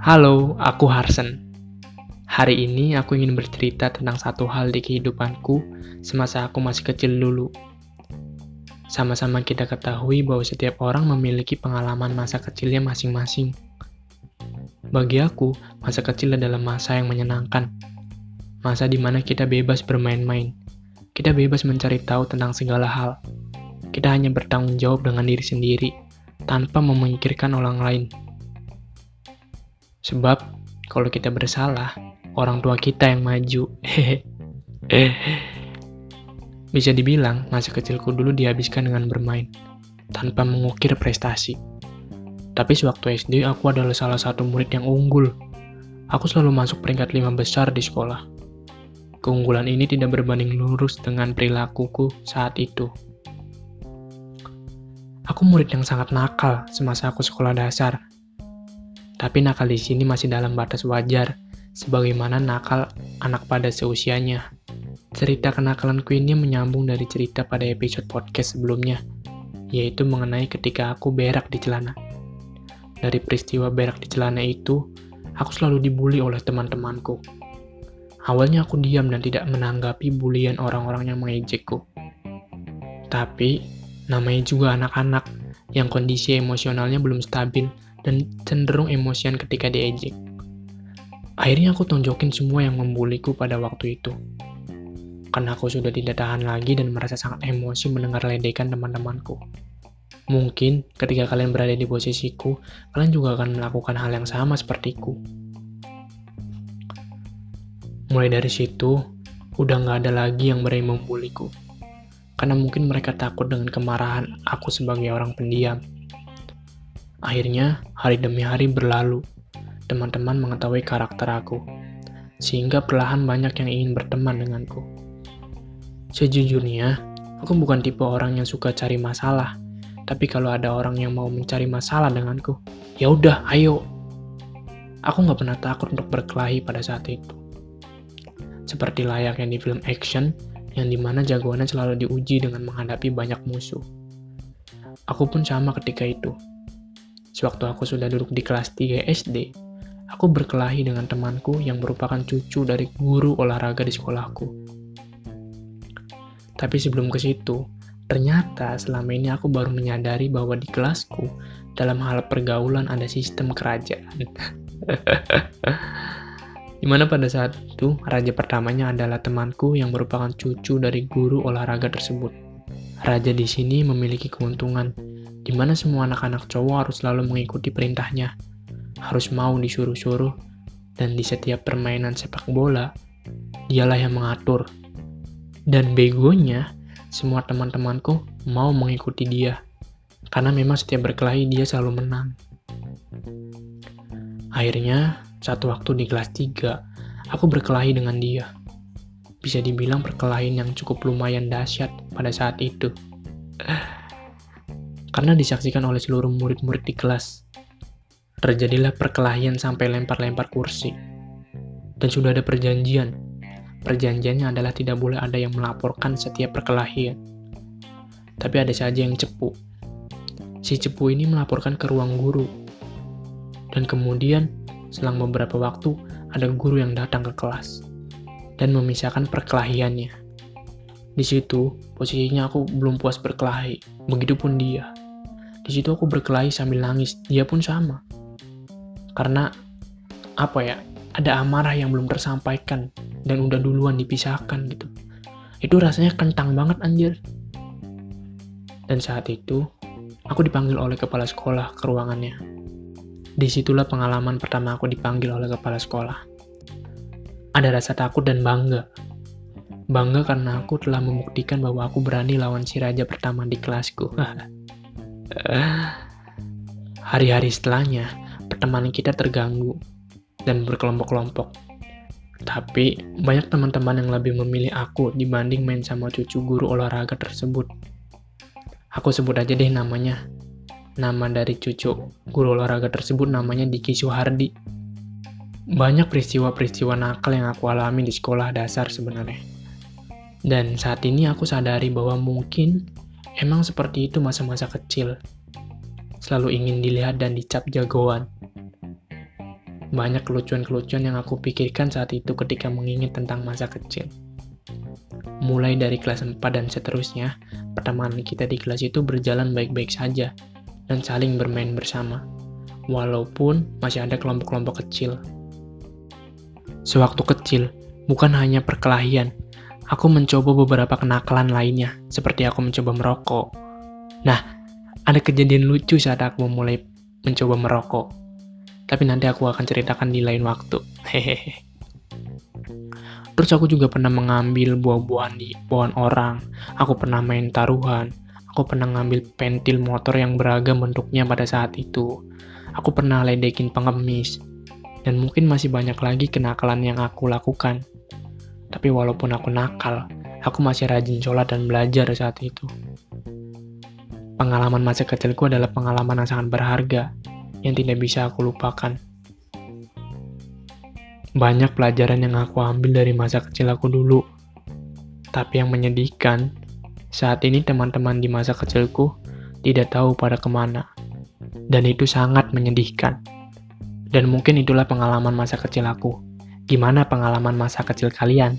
Halo, aku Harsen. Hari ini aku ingin bercerita tentang satu hal di kehidupanku semasa aku masih kecil dulu. Sama-sama kita ketahui bahwa setiap orang memiliki pengalaman masa kecilnya masing-masing. Bagi aku, masa kecil adalah masa yang menyenangkan. Masa di mana kita bebas bermain-main. Kita bebas mencari tahu tentang segala hal. Kita hanya bertanggung jawab dengan diri sendiri, tanpa memikirkan orang lain. Sebab, kalau kita bersalah, orang tua kita yang maju. Bisa dibilang, masa kecilku dulu dihabiskan dengan bermain, tanpa mengukir prestasi. Tapi sewaktu SD, aku adalah salah satu murid yang unggul. Aku selalu masuk peringkat lima besar di sekolah. Keunggulan ini tidak berbanding lurus dengan perilakuku saat itu. Aku murid yang sangat nakal semasa aku sekolah dasar. Tapi nakal di sini masih dalam batas wajar, sebagaimana nakal anak pada seusianya. Cerita kenakalanku ini menyambung dari cerita pada episode podcast sebelumnya, yaitu mengenai ketika aku berak di celana. Dari peristiwa berak di celana itu, aku selalu dibully oleh teman-temanku. Awalnya aku diam dan tidak menanggapi bulian orang-orang yang mengejekku. Tapi, Namanya juga anak-anak yang kondisi emosionalnya belum stabil dan cenderung emosian ketika diejek. Akhirnya aku tunjukin semua yang membuliku pada waktu itu. Karena aku sudah tidak tahan lagi dan merasa sangat emosi mendengar ledekan teman-temanku. Mungkin ketika kalian berada di posisiku, kalian juga akan melakukan hal yang sama sepertiku. Mulai dari situ, udah nggak ada lagi yang berani membuliku karena mungkin mereka takut dengan kemarahan aku sebagai orang pendiam. Akhirnya, hari demi hari berlalu, teman-teman mengetahui karakter aku, sehingga perlahan banyak yang ingin berteman denganku. Sejujurnya, aku bukan tipe orang yang suka cari masalah, tapi kalau ada orang yang mau mencari masalah denganku, ya udah, ayo. Aku nggak pernah takut untuk berkelahi pada saat itu. Seperti layaknya di film action, yang di mana jagoannya selalu diuji dengan menghadapi banyak musuh. Aku pun sama ketika itu. Sewaktu aku sudah duduk di kelas 3 SD, aku berkelahi dengan temanku yang merupakan cucu dari guru olahraga di sekolahku. Tapi sebelum ke situ, ternyata selama ini aku baru menyadari bahwa di kelasku, dalam hal pergaulan ada sistem kerajaan. Di mana pada saat itu, raja pertamanya adalah temanku yang merupakan cucu dari guru olahraga tersebut. Raja di sini memiliki keuntungan, di mana semua anak-anak cowok harus selalu mengikuti perintahnya, harus mau disuruh-suruh, dan di setiap permainan sepak bola, dialah yang mengatur. Dan begonya, semua teman-temanku mau mengikuti dia, karena memang setiap berkelahi dia selalu menang. Akhirnya, satu waktu di kelas 3, aku berkelahi dengan dia. Bisa dibilang perkelahian yang cukup lumayan dahsyat pada saat itu. Karena disaksikan oleh seluruh murid-murid di kelas. Terjadilah perkelahian sampai lempar-lempar kursi. Dan sudah ada perjanjian. Perjanjiannya adalah tidak boleh ada yang melaporkan setiap perkelahian. Tapi ada saja yang cepu. Si cepu ini melaporkan ke ruang guru. Dan kemudian Selang beberapa waktu, ada guru yang datang ke kelas dan memisahkan perkelahiannya. Di situ, posisinya aku belum puas berkelahi, begitupun dia. Di situ aku berkelahi sambil nangis, dia pun sama. Karena, apa ya, ada amarah yang belum tersampaikan dan udah duluan dipisahkan gitu. Itu rasanya kentang banget anjir. Dan saat itu, aku dipanggil oleh kepala sekolah ke ruangannya. Di situlah pengalaman pertama aku dipanggil oleh kepala sekolah. Ada rasa takut dan bangga. Bangga karena aku telah membuktikan bahwa aku berani lawan si raja pertama di kelasku. Hari-hari setelahnya, pertemanan kita terganggu dan berkelompok-kelompok. Tapi, banyak teman-teman yang lebih memilih aku dibanding main sama cucu guru olahraga tersebut. Aku sebut aja deh namanya, Nama dari cucu guru olahraga tersebut namanya Diki Suhardi. Banyak peristiwa-peristiwa nakal yang aku alami di sekolah dasar sebenarnya. Dan saat ini aku sadari bahwa mungkin emang seperti itu masa-masa kecil. Selalu ingin dilihat dan dicap jagoan. Banyak kelucuan-kelucuan yang aku pikirkan saat itu ketika mengingat tentang masa kecil. Mulai dari kelas 4 dan seterusnya, pertemanan kita di kelas itu berjalan baik-baik saja dan saling bermain bersama. Walaupun masih ada kelompok-kelompok kecil. Sewaktu kecil, bukan hanya perkelahian, aku mencoba beberapa kenakalan lainnya, seperti aku mencoba merokok. Nah, ada kejadian lucu saat aku mulai mencoba merokok. Tapi nanti aku akan ceritakan di lain waktu. Hehehe. Terus aku juga pernah mengambil buah-buahan di pohon orang. Aku pernah main taruhan. Aku pernah ngambil pentil motor yang beragam bentuknya pada saat itu. Aku pernah ledekin pengemis. Dan mungkin masih banyak lagi kenakalan yang aku lakukan. Tapi walaupun aku nakal, aku masih rajin sholat dan belajar saat itu. Pengalaman masa kecilku adalah pengalaman yang sangat berharga, yang tidak bisa aku lupakan. Banyak pelajaran yang aku ambil dari masa kecil aku dulu. Tapi yang menyedihkan, saat ini teman-teman di masa kecilku tidak tahu pada ke mana. Dan itu sangat menyedihkan. Dan mungkin itulah pengalaman masa kecil aku. Gimana pengalaman masa kecil kalian?